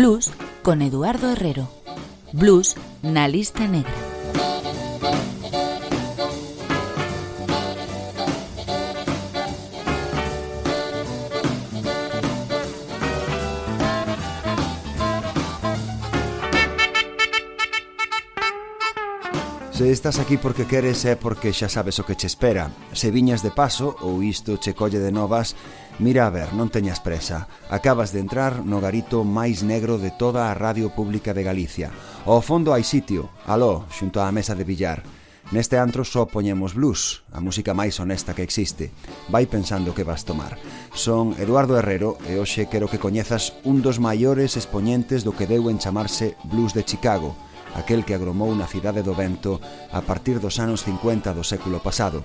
Blues con Eduardo Herrero. Blues na lista negra. estás aquí porque queres é porque xa sabes o que che espera. Se viñas de paso ou isto che colle de novas, mira a ver, non teñas presa. Acabas de entrar no garito máis negro de toda a radio pública de Galicia. Ao fondo hai sitio, aló, xunto á mesa de billar. Neste antro só poñemos blues, a música máis honesta que existe. Vai pensando que vas tomar. Son Eduardo Herrero e hoxe quero que coñezas un dos maiores expoñentes do que deu en chamarse Blues de Chicago – aquel que agromou na cidade do vento a partir dos anos 50 do século pasado.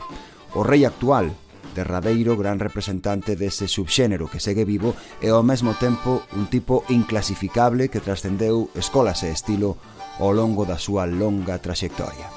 O rei actual, derradeiro gran representante dese subxénero que segue vivo e ao mesmo tempo un tipo inclasificable que trascendeu escolas e estilo ao longo da súa longa traxectoria.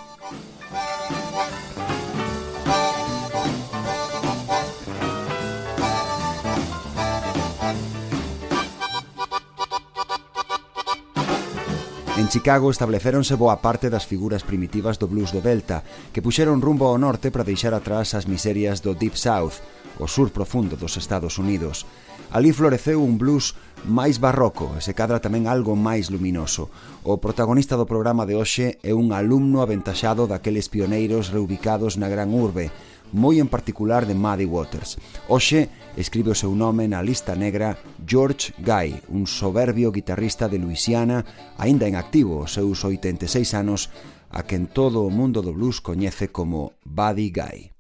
En Chicago establecéronse boa parte das figuras primitivas do blues do Delta, que puxeron rumbo ao norte para deixar atrás as miserias do Deep South, o sur profundo dos Estados Unidos. Ali floreceu un blues máis barroco e se cadra tamén algo máis luminoso. O protagonista do programa de hoxe é un alumno aventaxado daqueles pioneiros reubicados na gran urbe, moi en particular de Muddy Waters. Oxe, escribe o seu nome na lista negra George Guy, un soberbio guitarrista de Luisiana, aínda en activo os seus 86 anos, a quen todo o mundo do blues coñece como Buddy Guy.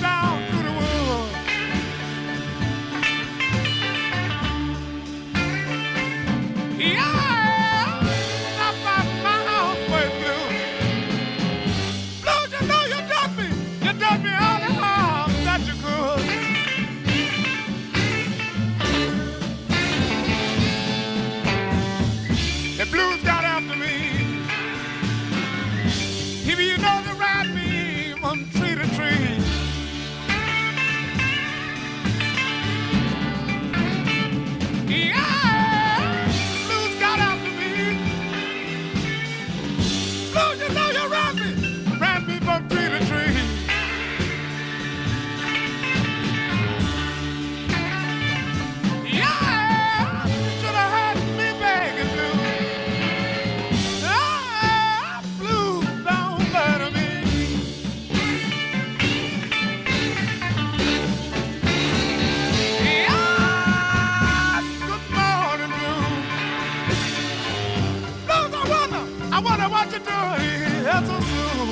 Down I wonder what you do it.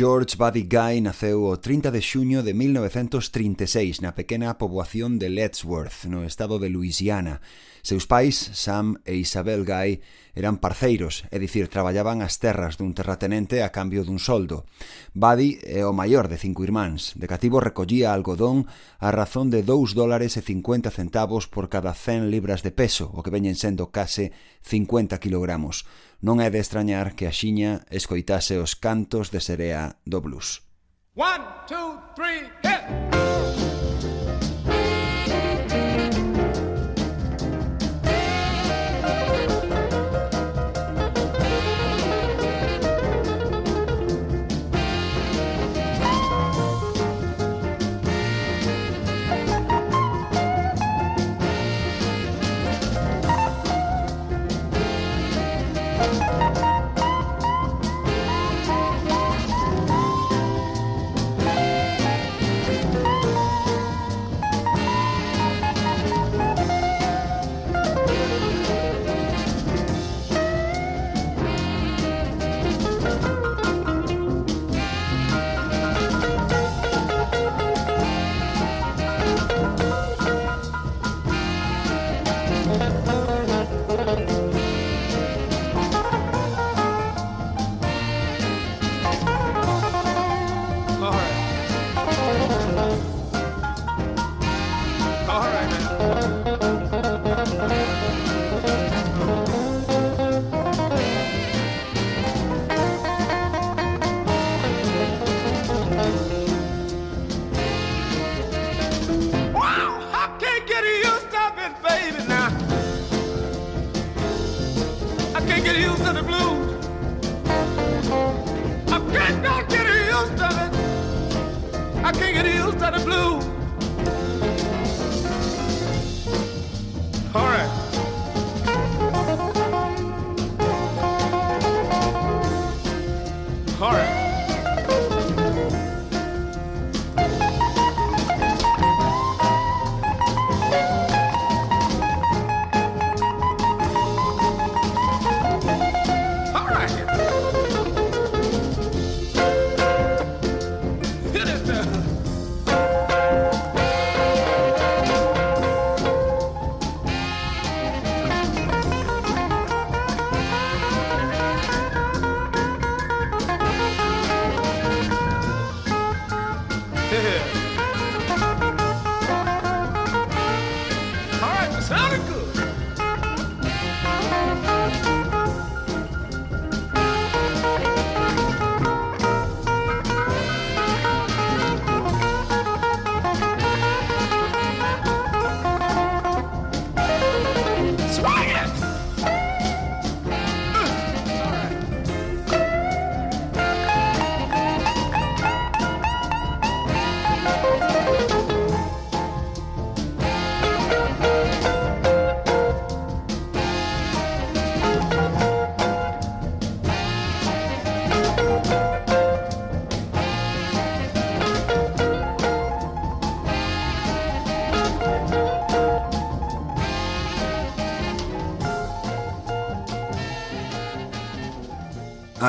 George Buddy Guy naceu o 30 de xuño de 1936 na pequena poboación de Lettsworth, no estado de Louisiana. Seus pais, Sam e Isabel Guy, eran parceiros, é dicir, traballaban as terras dun terratenente a cambio dun soldo. Buddy é o maior de cinco irmáns. De cativo recollía algodón a razón de 2 dólares e 50 centavos por cada 100 libras de peso, o que veñen sendo case 50 kilogramos non é de extrañar que a xiña escoitase os cantos de serea do blues. One, two, three, hit!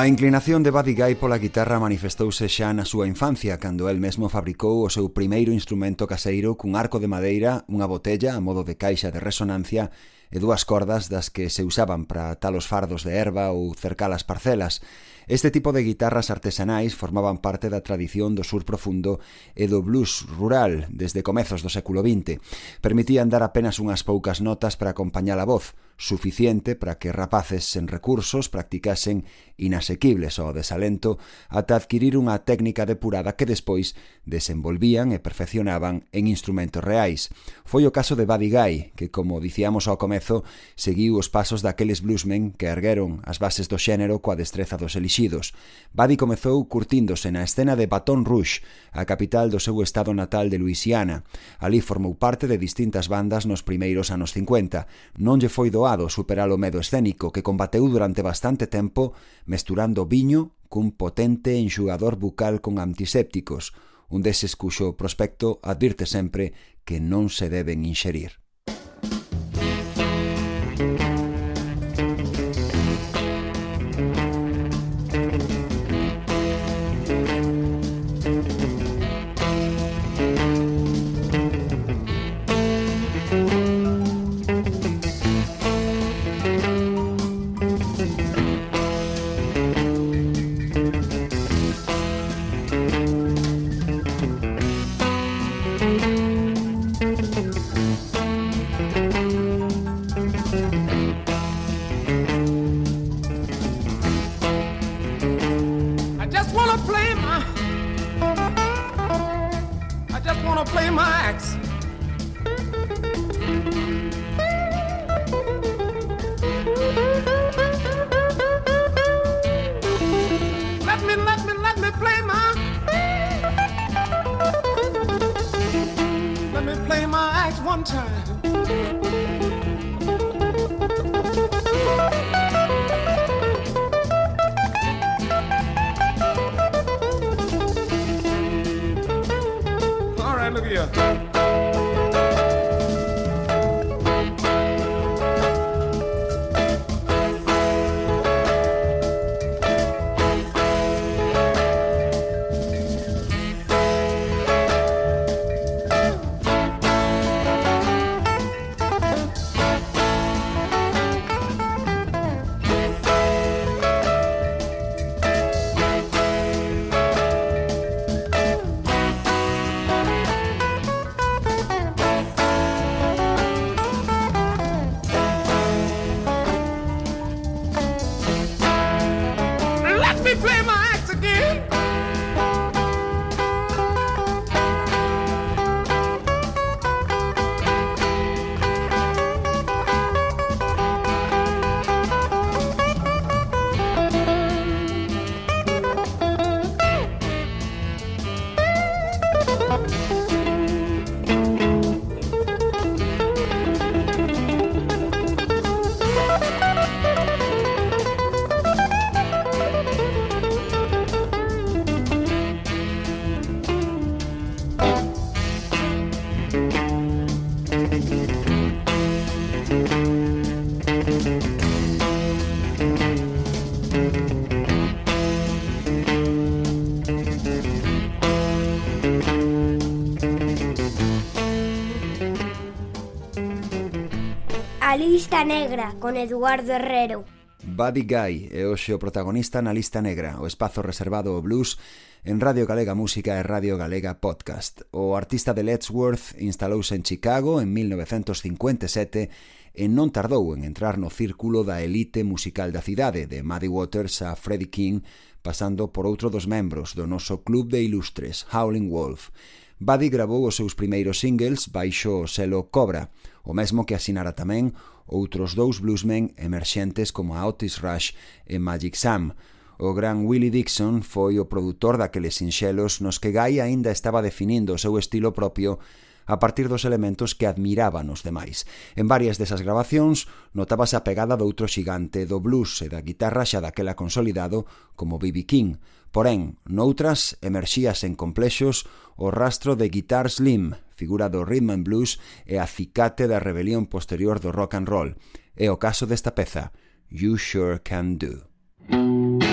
A inclinación de Buddy Guy pola guitarra manifestouse xa na súa infancia cando el mesmo fabricou o seu primeiro instrumento caseiro cun arco de madeira, unha botella a modo de caixa de resonancia e dúas cordas das que se usaban para atar os fardos de erva ou cercar as parcelas. Este tipo de guitarras artesanais formaban parte da tradición do sur profundo e do blues rural desde comezos do século XX. Permitían dar apenas unhas poucas notas para acompañar a voz, suficiente para que rapaces sen recursos practicasen inasequibles ao desalento ata adquirir unha técnica depurada que despois desenvolvían e perfeccionaban en instrumentos reais. Foi o caso de Buddy Guy, que, como dicíamos ao comezo, seguiu os pasos daqueles bluesmen que ergueron as bases do xénero coa destreza dos elixidos. Buddy comezou curtíndose na escena de Baton Rouge, a capital do seu estado natal de Luisiana. Ali formou parte de distintas bandas nos primeiros anos 50. Non lle foi doado atopado superar o medo escénico que combateu durante bastante tempo mesturando viño cun potente enxugador bucal con antisépticos, un deses cuxo prospecto advirte sempre que non se deben inxerir. Lista Negra con Eduardo Herrero. Buddy Guy é hoxe o protagonista na Lista Negra, o espazo reservado ao blues en Radio Galega Música e Radio Galega Podcast. O artista de Lettsworth instalouse en Chicago en 1957 e non tardou en entrar no círculo da elite musical da cidade, de Muddy Waters a Freddie King, pasando por outro dos membros do noso club de ilustres, Howling Wolf. Buddy grabou os seus primeiros singles baixo o selo Cobra, o mesmo que asinara tamén outros dous bluesmen emerxentes como Otis Rush e Magic Sam. O gran Willie Dixon foi o produtor daqueles sinxelos nos que Guy aínda estaba definindo o seu estilo propio a partir dos elementos que admiraban os demais. En varias desas grabacións notabase a pegada doutro xigante do blues e da guitarra xa daquela consolidado como B.B. King. Porén, noutras emerxías en complexos o rastro de Guitar Slim, figura do rhythm and blues e acicate da rebelión posterior do rock and roll. É o caso desta peza, You Sure Can Do.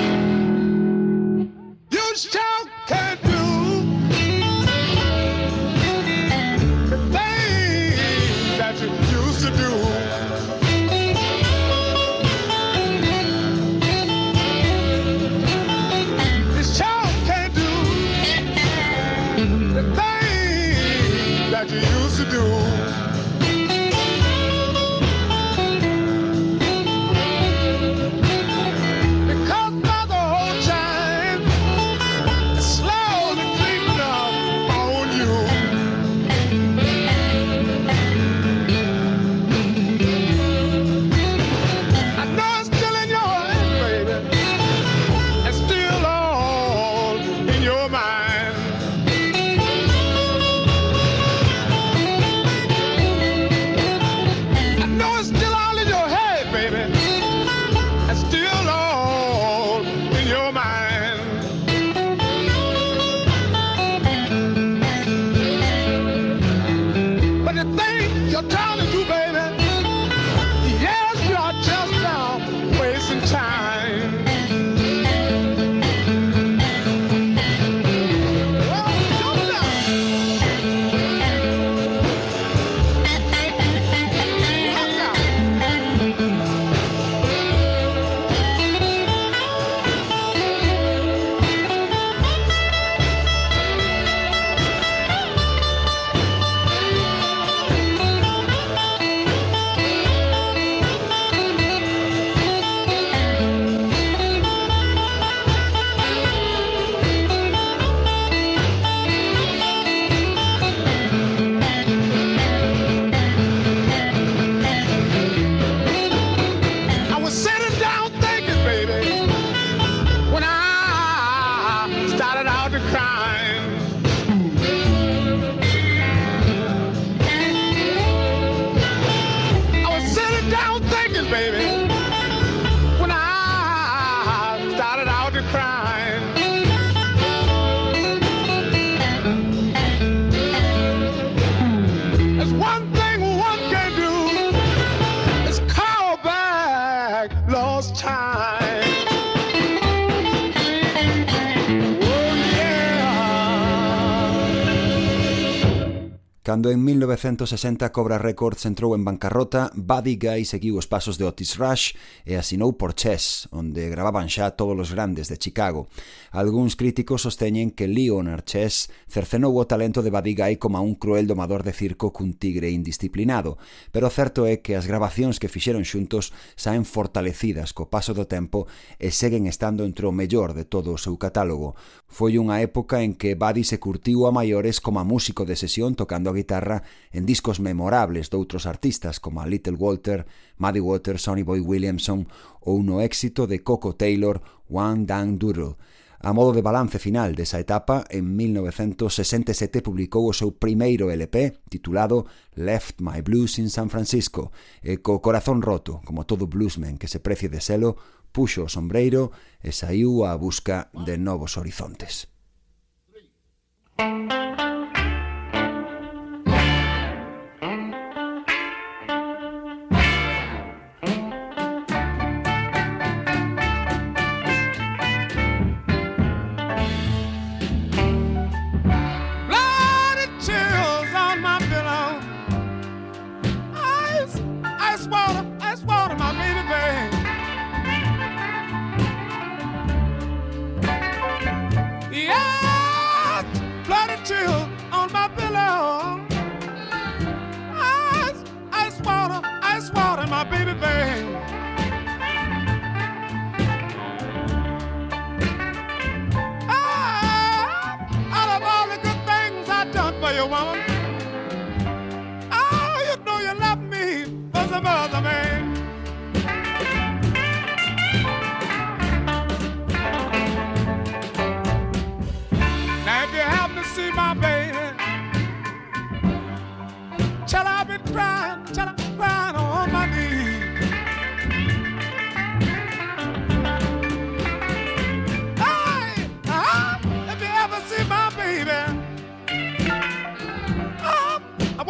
Cando en 1960 Cobra Records entrou en bancarrota, Buddy Guy seguiu os pasos de Otis Rush e asinou por Chess, onde gravaban xa todos os grandes de Chicago. Alguns críticos sosteñen que Leonard Chess cercenou o talento de Buddy Guy como un cruel domador de circo cun tigre indisciplinado, pero certo é que as grabacións que fixeron xuntos saen fortalecidas co paso do tempo e seguen estando entre o mellor de todo o seu catálogo. Foi unha época en que Buddy se curtiu a maiores como músico de sesión tocando a guitarra en discos memorables doutros artistas como a Little Walter, Muddy Waters, Sonny Boy Williamson ou no éxito de Coco Taylor, One Down Doodle. A modo de balance final desa etapa, en 1967 publicou o seu primeiro LP titulado Left My Blues in San Francisco e co corazón roto, como todo bluesman que se precie de selo, puxo o sombreiro e saiu á busca de novos horizontes. One, three. chill on my pillow.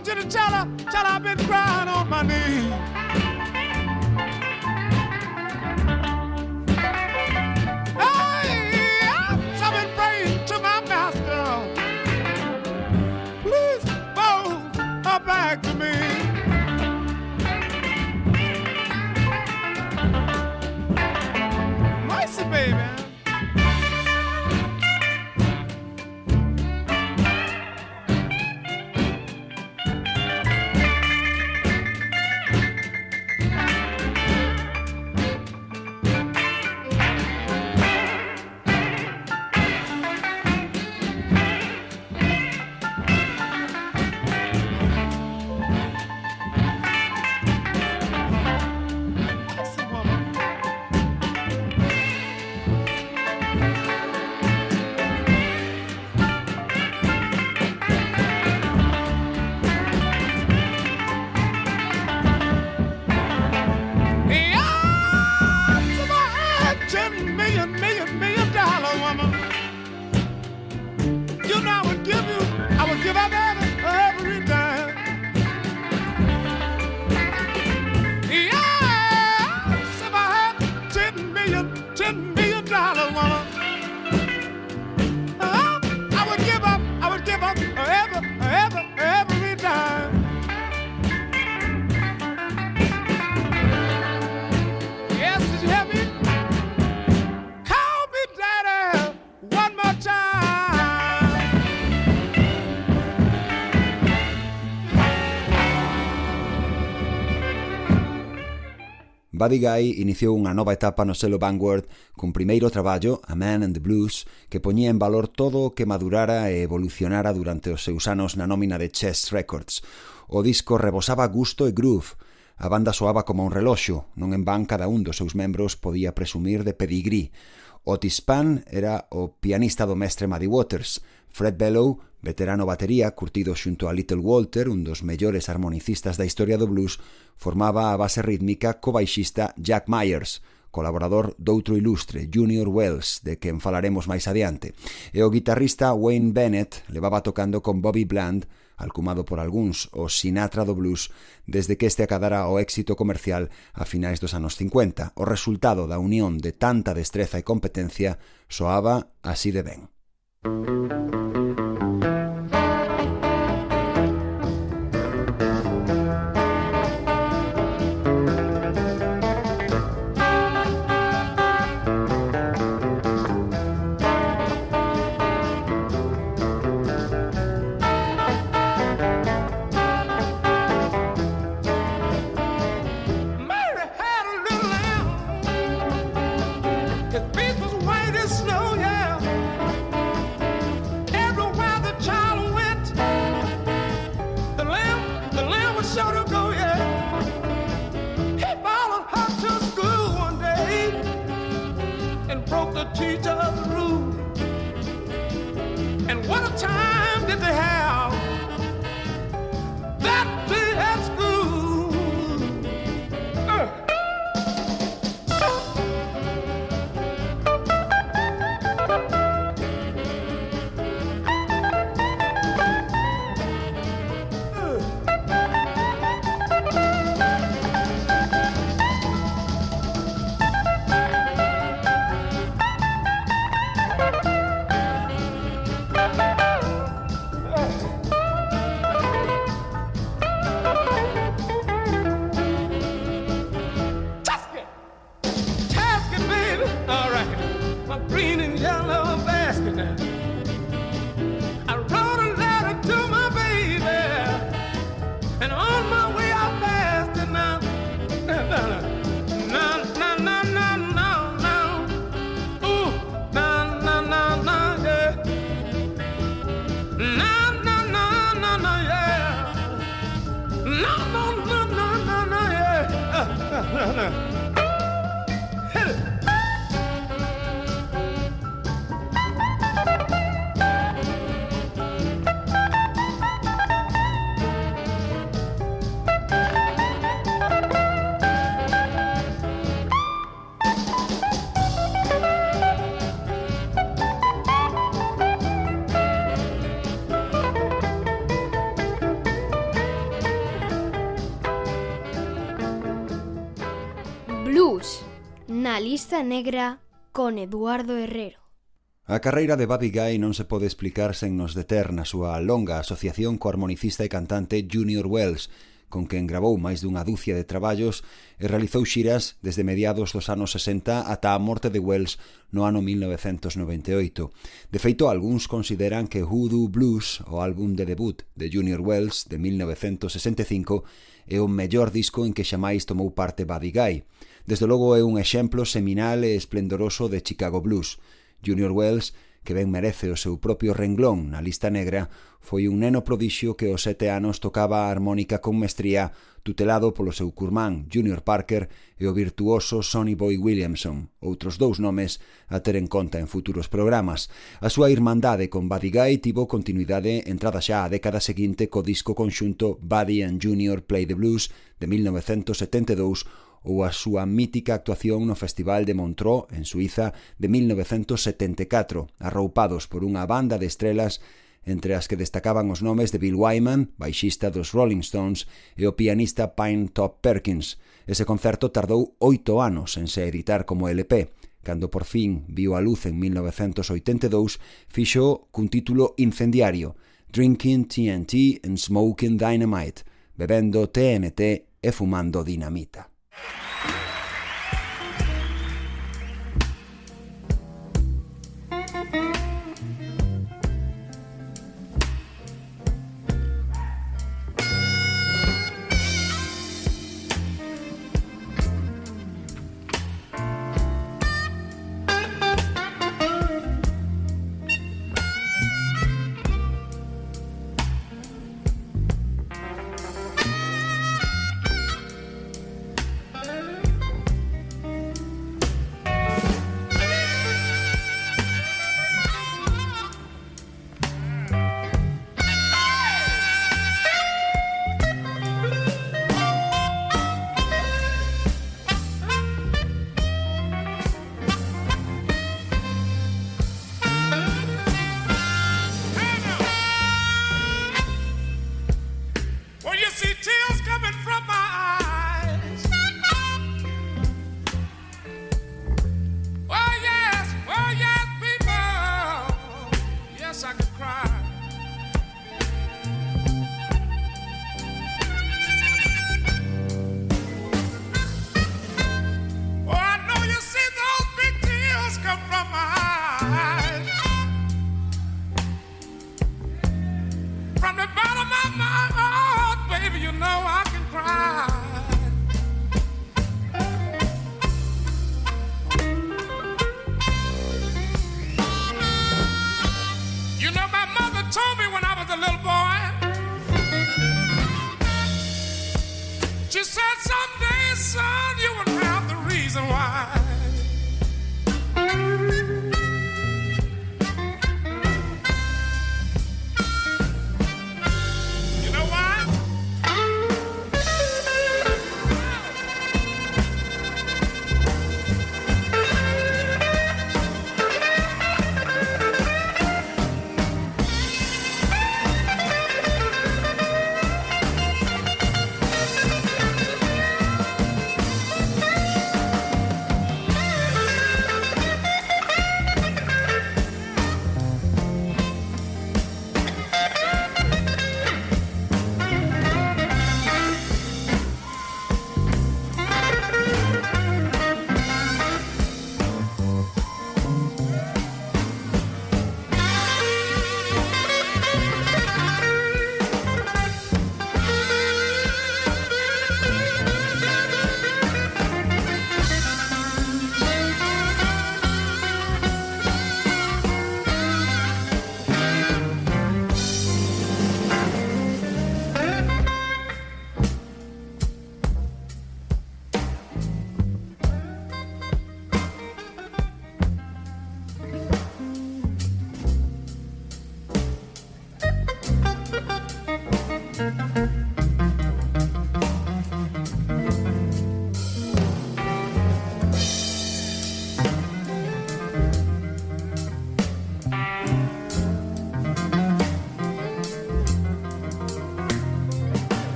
want you to tell her, tell her I've been crying on my knees. Buddy Guy iniciou unha nova etapa no selo Vanguard cun primeiro traballo, A Man and the Blues, que poñía en valor todo o que madurara e evolucionara durante os seus anos na nómina de Chess Records. O disco rebosaba gusto e groove, A banda soaba como un reloxo, non en van cada un dos seus membros podía presumir de pedigrí. Otis Pan era o pianista do mestre Muddy Waters, Fred Bellow veterano batería curtido xunto a Little Walter, un dos mellores harmonicistas da historia do blues, formaba a base rítmica co baixista Jack Myers, colaborador doutro ilustre, Junior Wells, de quen falaremos máis adiante, e o guitarrista Wayne Bennett levaba tocando con Bobby Bland, alcumado por algúns o Sinatra do blues, desde que este acadara o éxito comercial a finais dos anos 50. O resultado da unión de tanta destreza e competencia soaba así de ben. Música Na lista negra con Eduardo Herrero. A carreira de Babi Guy non se pode explicar sen nos deter na súa longa asociación co harmonicista e cantante Junior Wells, con quen gravou máis dunha dúcia de traballos e realizou xiras desde mediados dos anos 60 ata a morte de Wells no ano 1998. De feito, algúns consideran que Hoodoo Blues, o álbum de debut de Junior Wells de 1965, é o mellor disco en que xamais tomou parte Buddy Guy. Desde logo é un exemplo seminal e esplendoroso de Chicago Blues. Junior Wells, que ben merece o seu propio renglón na lista negra, foi un neno prodixio que aos sete anos tocaba a armónica con mestría tutelado polo seu curmán Junior Parker e o virtuoso Sonny Boy Williamson, outros dous nomes a ter en conta en futuros programas. A súa irmandade con Buddy Guy tivo continuidade entrada xa a década seguinte co disco conxunto Buddy and Junior Play the Blues de 1972 ou a súa mítica actuación no Festival de Montreux, en Suiza, de 1974, arroupados por unha banda de estrelas entre as que destacaban os nomes de Bill Wyman, baixista dos Rolling Stones, e o pianista Pine Top Perkins. Ese concerto tardou oito anos en se editar como LP, cando por fin viu a luz en 1982, fixo cun título incendiario Drinking TNT and Smoking Dynamite, bebendo TNT e fumando dinamita.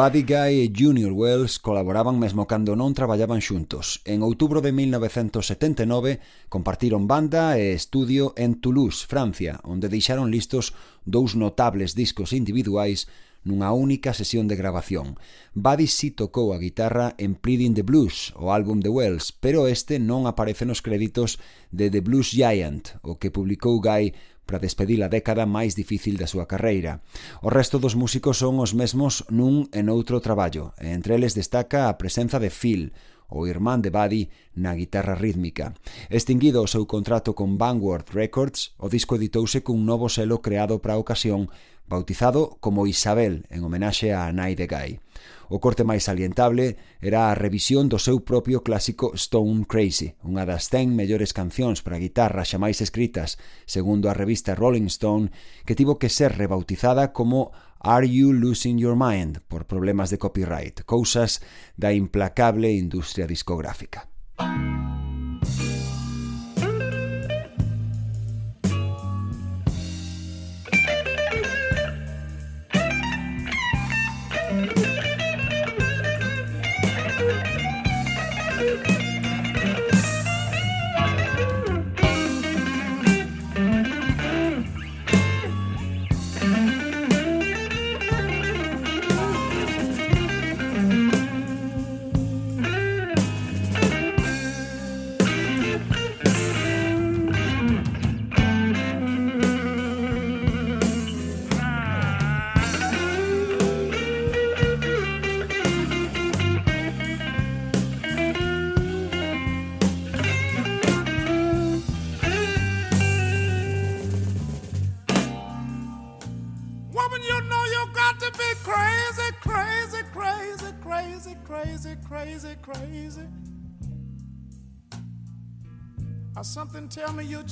Buddy Guy e Junior Wells colaboraban mesmo cando non traballaban xuntos. En outubro de 1979 compartiron banda e estudio en Toulouse, Francia, onde deixaron listos dous notables discos individuais nunha única sesión de grabación. Buddy si tocou a guitarra en Pleading the Blues, o álbum de Wells, pero este non aparece nos créditos de The Blues Giant, o que publicou Guy para despedir a década máis difícil da súa carreira. O resto dos músicos son os mesmos nun e noutro traballo, e entre eles destaca a presenza de Phil, o irmán de Buddy na guitarra rítmica. Extinguido o seu contrato con Vanguard Records, o disco editouse cun novo selo creado para a ocasión, bautizado como Isabel, en homenaxe a Nai de Gai. O corte máis salientable era a revisión do seu propio clásico Stone Crazy, unha das 100 mellores cancións para guitarra xa máis escritas, segundo a revista Rolling Stone, que tivo que ser rebautizada como Are You Losing Your Mind por problemas de copyright, cousas da implacable industria discográfica.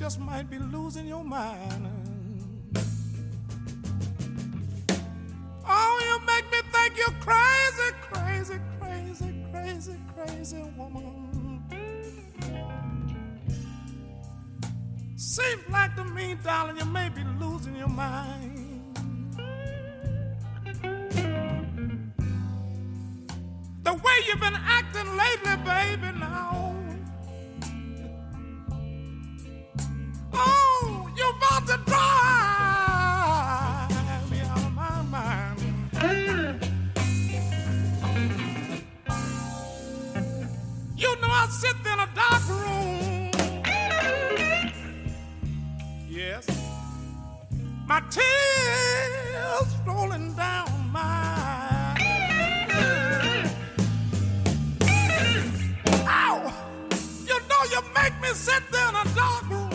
Just might be losing your mind. Yes, my tears rolling down my. Ow! You know you make me sit there in a dark room.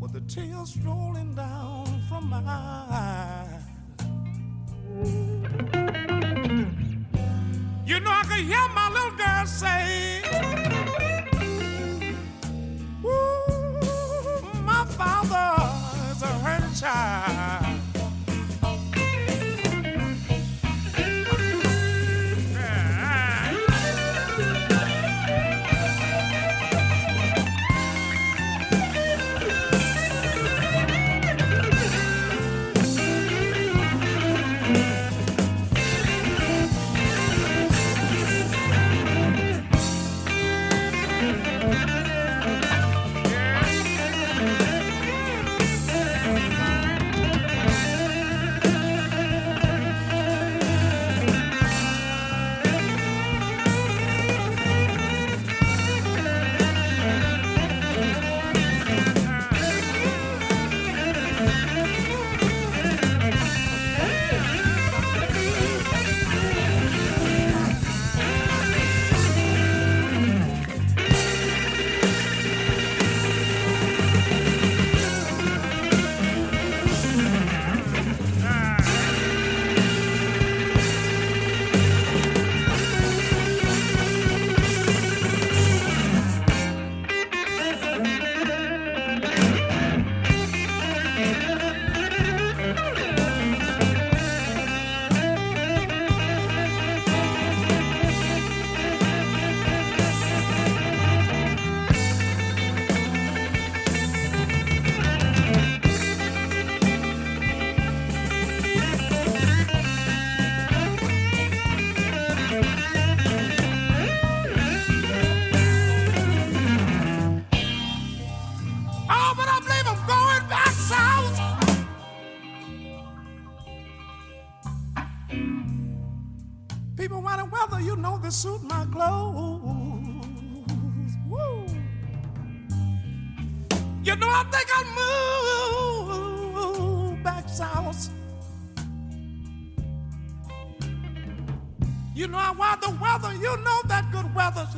With the tears rolling down from my eyes. You know, I could hear my little girl say, child.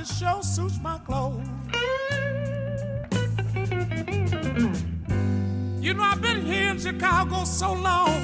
Just sure suits my clothes. You know, I've been here in Chicago so long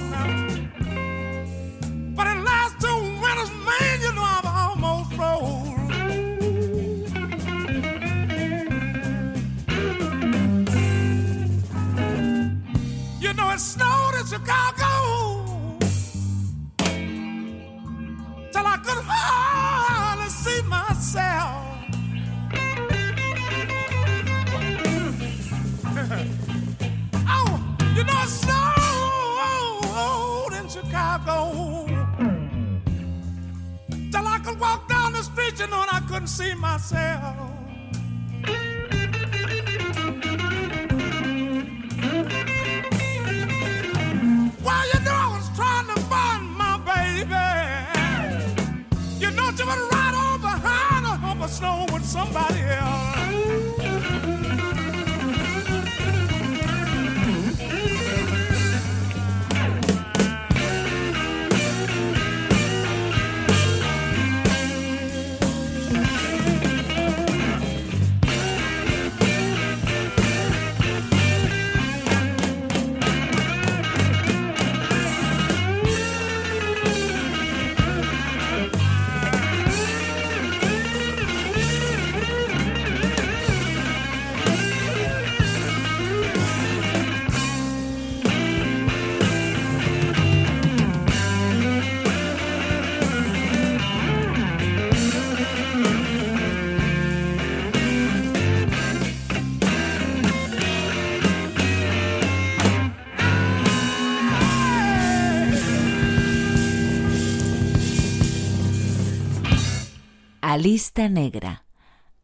lista negra.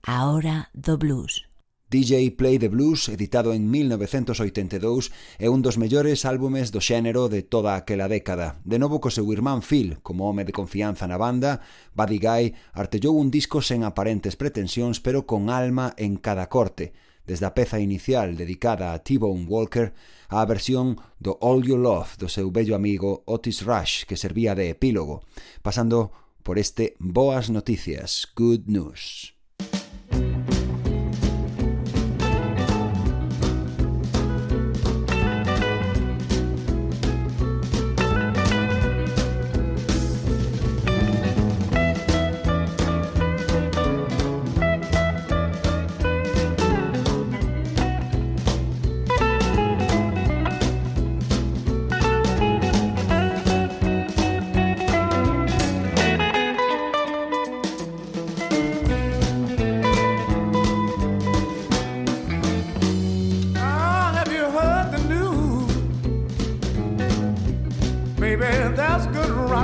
A hora do blues. DJ Play the Blues, editado en 1982, é un dos mellores álbumes do xénero de toda aquela década. De novo co seu irmán Phil, como home de confianza na banda, Buddy Guy artellou un disco sen aparentes pretensións pero con alma en cada corte, desde a peza inicial dedicada a T-Bone Walker á versión do All You Love do seu bello amigo Otis Rush que servía de epílogo, pasando por este Boas Noticias, Good News.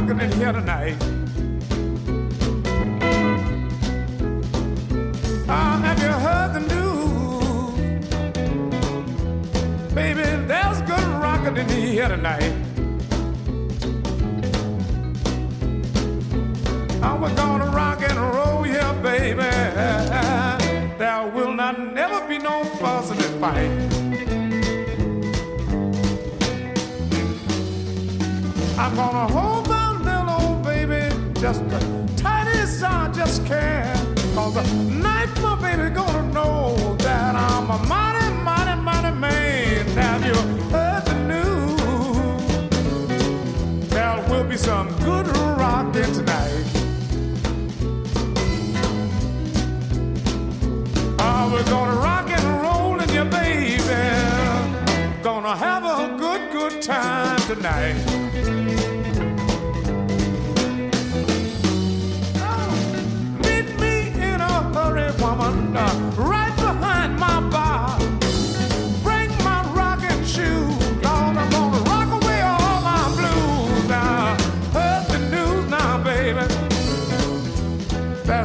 Rocking in here tonight. Uh, have you heard the news? Baby, there's good rocking in here tonight. Oh, we're gonna rock and roll here, baby. There will not never be no fussing and fight. I'm gonna hold just a tight as I just can. Cause tonight my baby gonna know that I'm a mighty, mighty, mighty man. Have you heard the news? There will be some good rocking tonight. Oh, we're gonna rock and roll in your baby. Gonna have a good, good time tonight.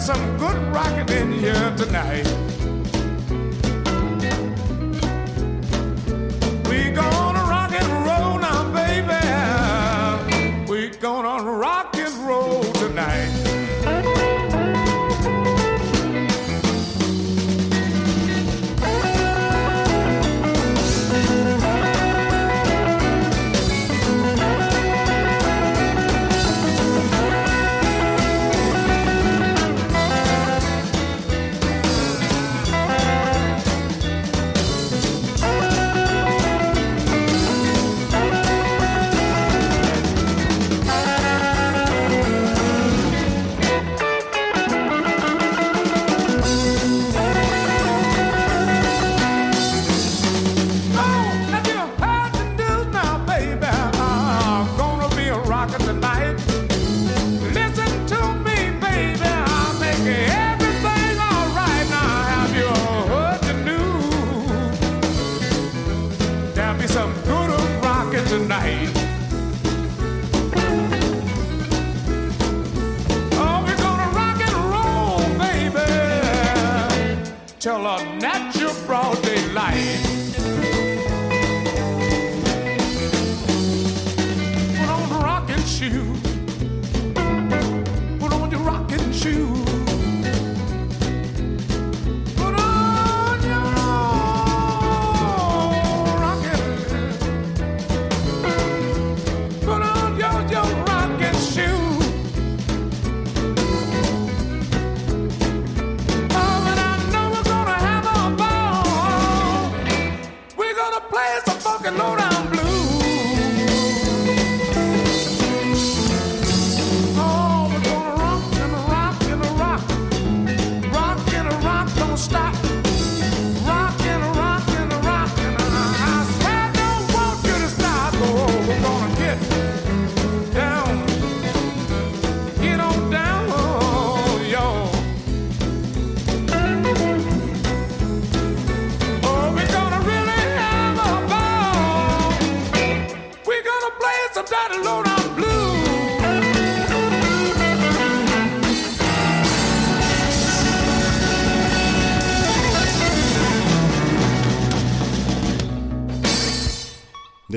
Some good rocking in here tonight.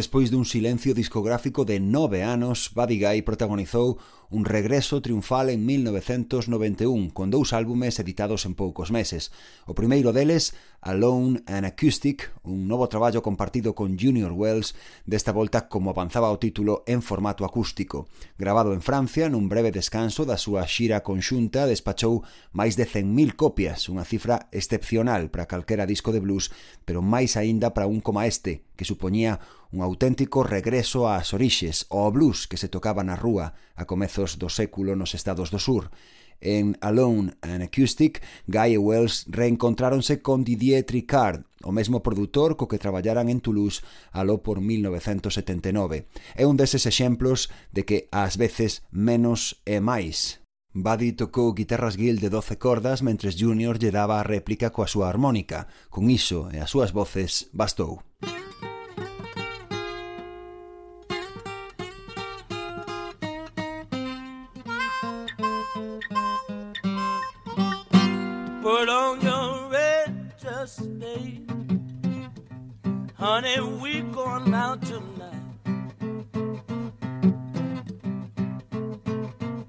Despois dun silencio discográfico de nove anos, Buddy Guy protagonizou un regreso triunfal en 1991 con dous álbumes editados en poucos meses. O primeiro deles, Alone and Acoustic, un novo traballo compartido con Junior Wells, desta volta como avanzaba o título en formato acústico. Grabado en Francia, nun breve descanso da súa xira conxunta, despachou máis de 100.000 copias, unha cifra excepcional para calquera disco de blues, pero máis aínda para un como este, que supoñía un auténtico regreso ás orixes, ao blues que se tocaba na rúa a comezos do século nos estados do sur. En Alone and Acoustic, Guy e Wells reencontráronse con Didier Tricard, o mesmo produtor co que traballaran en Toulouse aló por 1979. É un deses exemplos de que ás veces menos é máis. Buddy tocou guitarras guild de 12 cordas mentres Junior lle daba a réplica coa súa armónica. Con iso e as súas voces bastou. Música Honey, we going out tonight.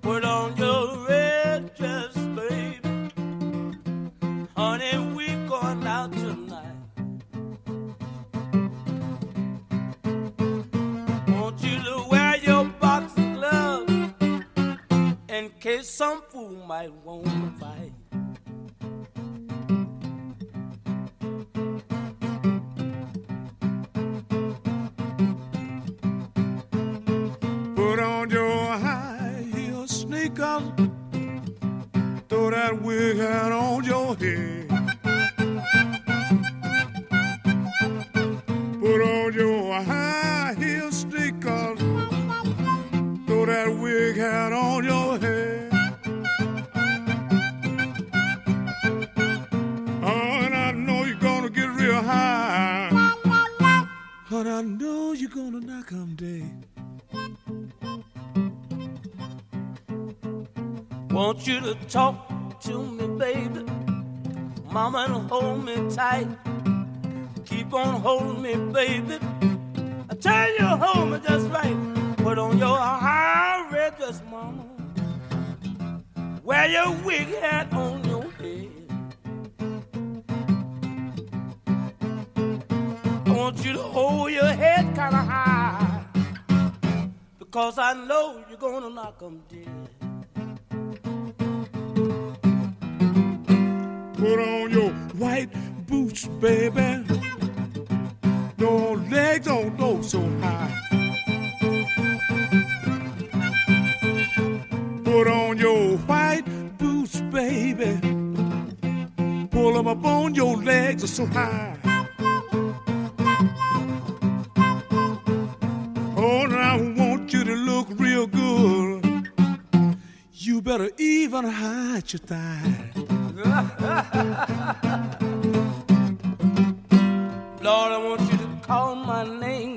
Put on your red dress, baby. Honey, we going out tonight. Want you to wear your boxing gloves in case some fool might want to fight.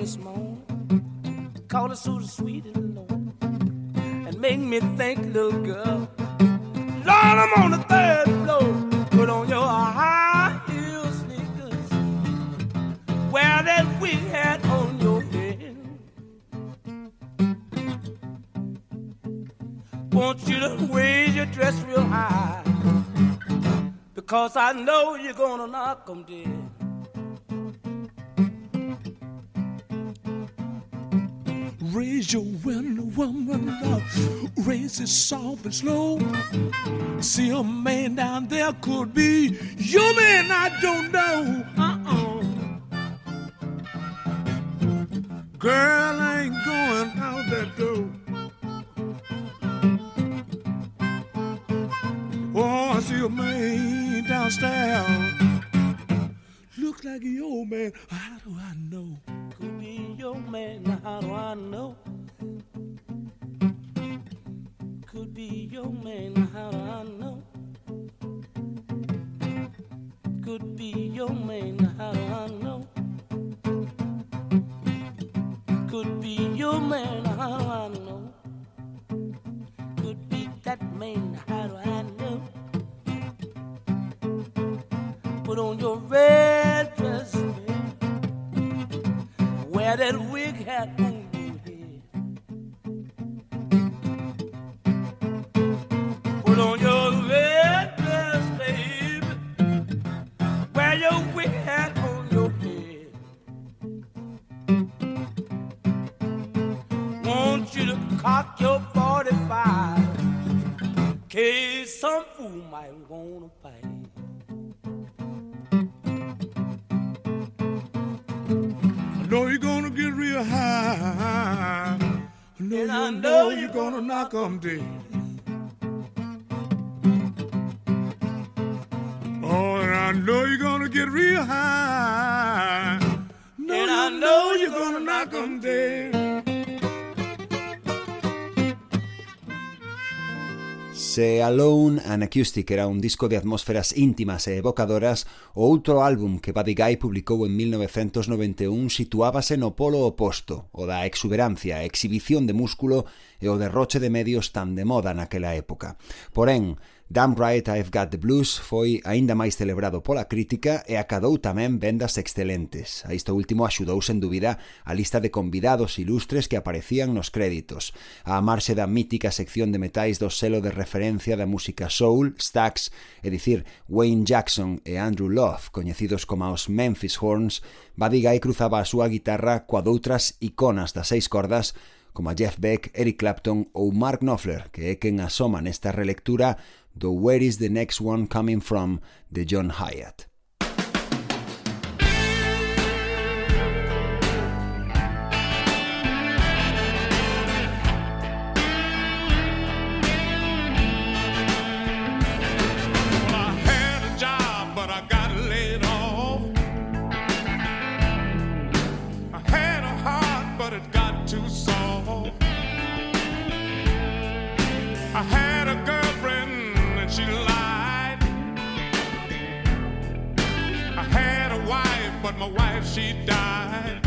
This morning. Call it so sweet and low. And make me think, little girl. Lord, I'm on the third floor. Put on your high heel sneakers. Wear that wig hat on your head. Want you to raise your dress real high. Because I know you're gonna knock 'em dead. Raise your window, woman up. Raise it soft and slow. See a man down there could be your man. I don't know. Uh-uh. Fool might wanna fight. I know you're gonna get real high. I know, And I you know know you're you're gonna gonna knock 'em dead. Oh, and I know you're gonna get real high. No, And I know know you're you're gonna gonna knock knock 'em 'em dead. Se Alone and Acoustic era un disco de atmósferas íntimas e evocadoras, o outro álbum que Buddy Guy publicou en 1991 situábase no polo oposto, o da exuberancia, a exhibición de músculo e o derroche de medios tan de moda naquela época. Porén, Damn Right I've Got the Blues foi aínda máis celebrado pola crítica e acadou tamén vendas excelentes. A isto último axudou sen dúbida a lista de convidados ilustres que aparecían nos créditos. A marxe da mítica sección de metais do selo de referencia da música soul, Stax, é dicir, Wayne Jackson e Andrew Love, coñecidos como os Memphis Horns, Buddy Guy cruzaba a súa guitarra coa doutras iconas das seis cordas como a Jeff Beck, Eric Clapton ou Mark Knopfler, que é quen asoma nesta relectura do Where is the Next One Coming From The John Hyatt. Died.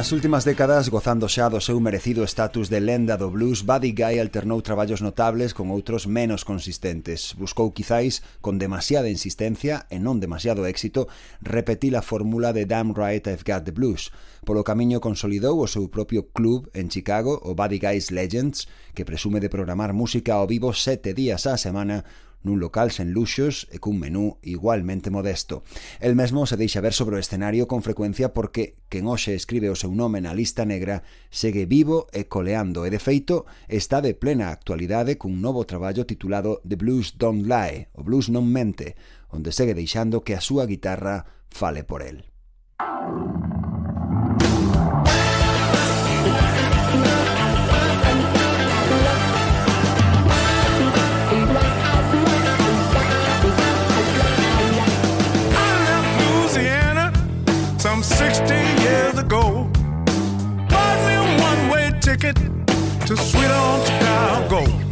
Nas últimas décadas, gozando xa do seu merecido status de lenda do blues, Buddy Guy alternou traballos notables con outros menos consistentes. Buscou quizáis, con demasiada insistencia e non demasiado éxito, repetir a fórmula de Damn Right I've Got the Blues. Polo camiño consolidou o seu propio club en Chicago, o Buddy Guy's Legends, que presume de programar música ao vivo sete días á semana nun local sen luxos e cun menú igualmente modesto. El mesmo se deixa ver sobre o escenario con frecuencia porque quen hoxe escribe o seu nome na lista negra segue vivo e coleando e, de feito, está de plena actualidade cun novo traballo titulado The Blues Don't Lie, o blues non mente, onde segue deixando que a súa guitarra fale por el. Thank you. To sweet on Chicago.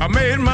I made my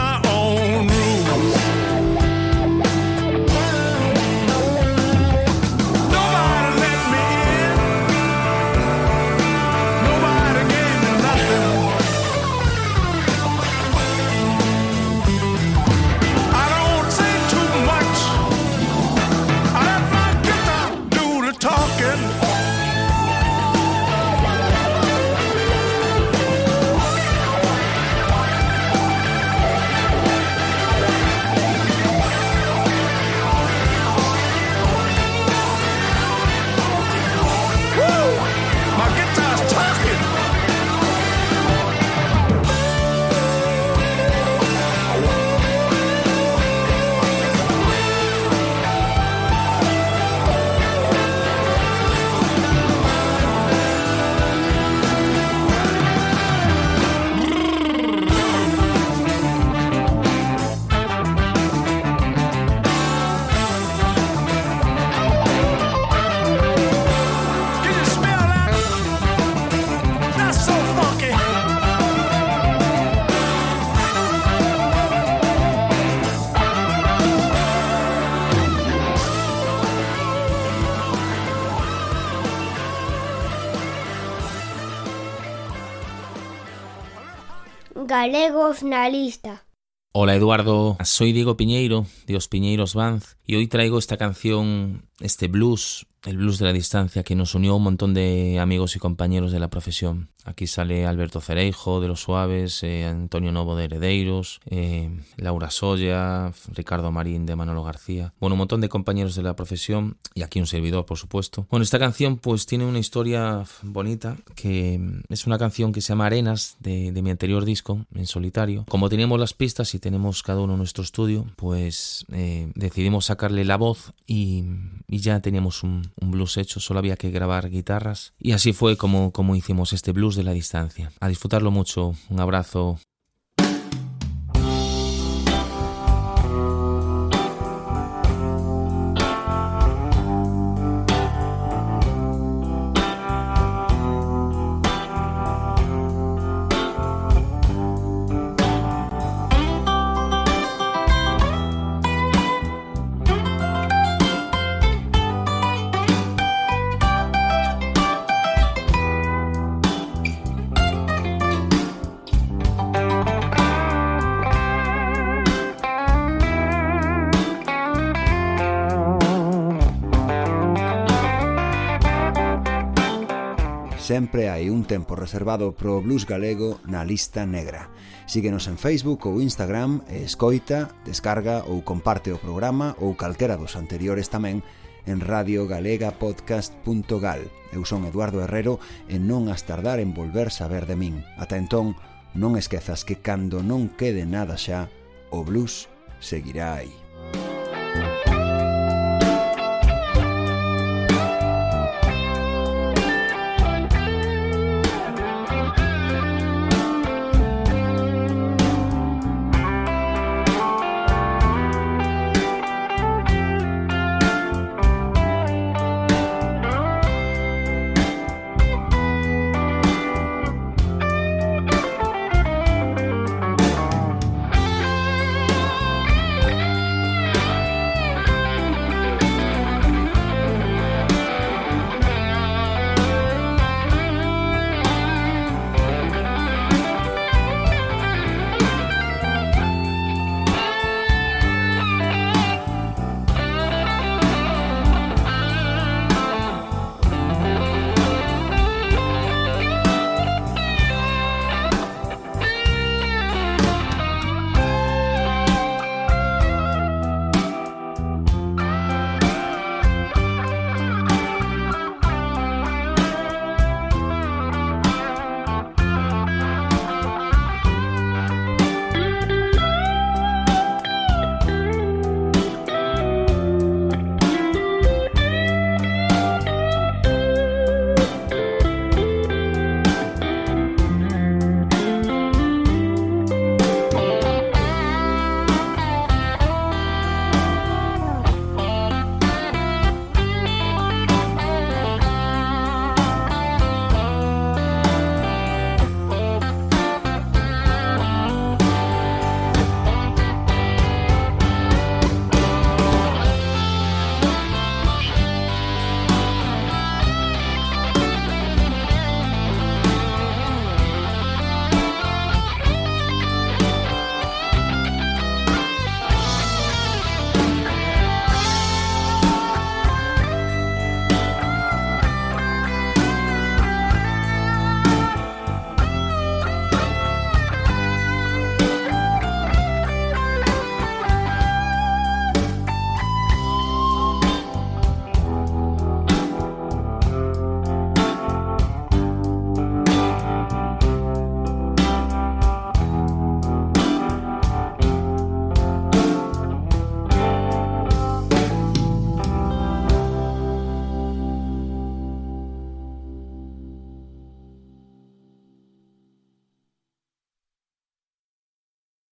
lista. Hola Eduardo, soy Diego Piñeiro, de Os Piñeiros Banz, e hoy traigo esta canción este blues, el blues de la distancia que nos unió un montón de amigos y compañeros de la profesión. Aquí sale Alberto Cereijo de Los Suaves, eh, Antonio Novo de Heredeiros, eh, Laura Soya, Ricardo Marín de Manolo García. Bueno, un montón de compañeros de la profesión y aquí un servidor, por supuesto. Bueno, esta canción pues tiene una historia bonita que es una canción que se llama Arenas de, de mi anterior disco en solitario. Como teníamos las pistas y tenemos cada uno nuestro estudio, pues eh, decidimos sacarle la voz y, y ya teníamos un, blues hecho, solo había que grabar guitarras y así fue como, como hicimos este blues de la distancia. A disfrutarlo mucho, un abrazo. tempo reservado pro blues galego na lista negra. Síguenos en Facebook ou Instagram e escoita, descarga ou comparte o programa ou calquera dos anteriores tamén en radiogalegapodcast.gal. Eu son Eduardo Herrero e non as tardar en volver saber de min. Ata entón, non esquezas que cando non quede nada xa, o blues seguirá aí.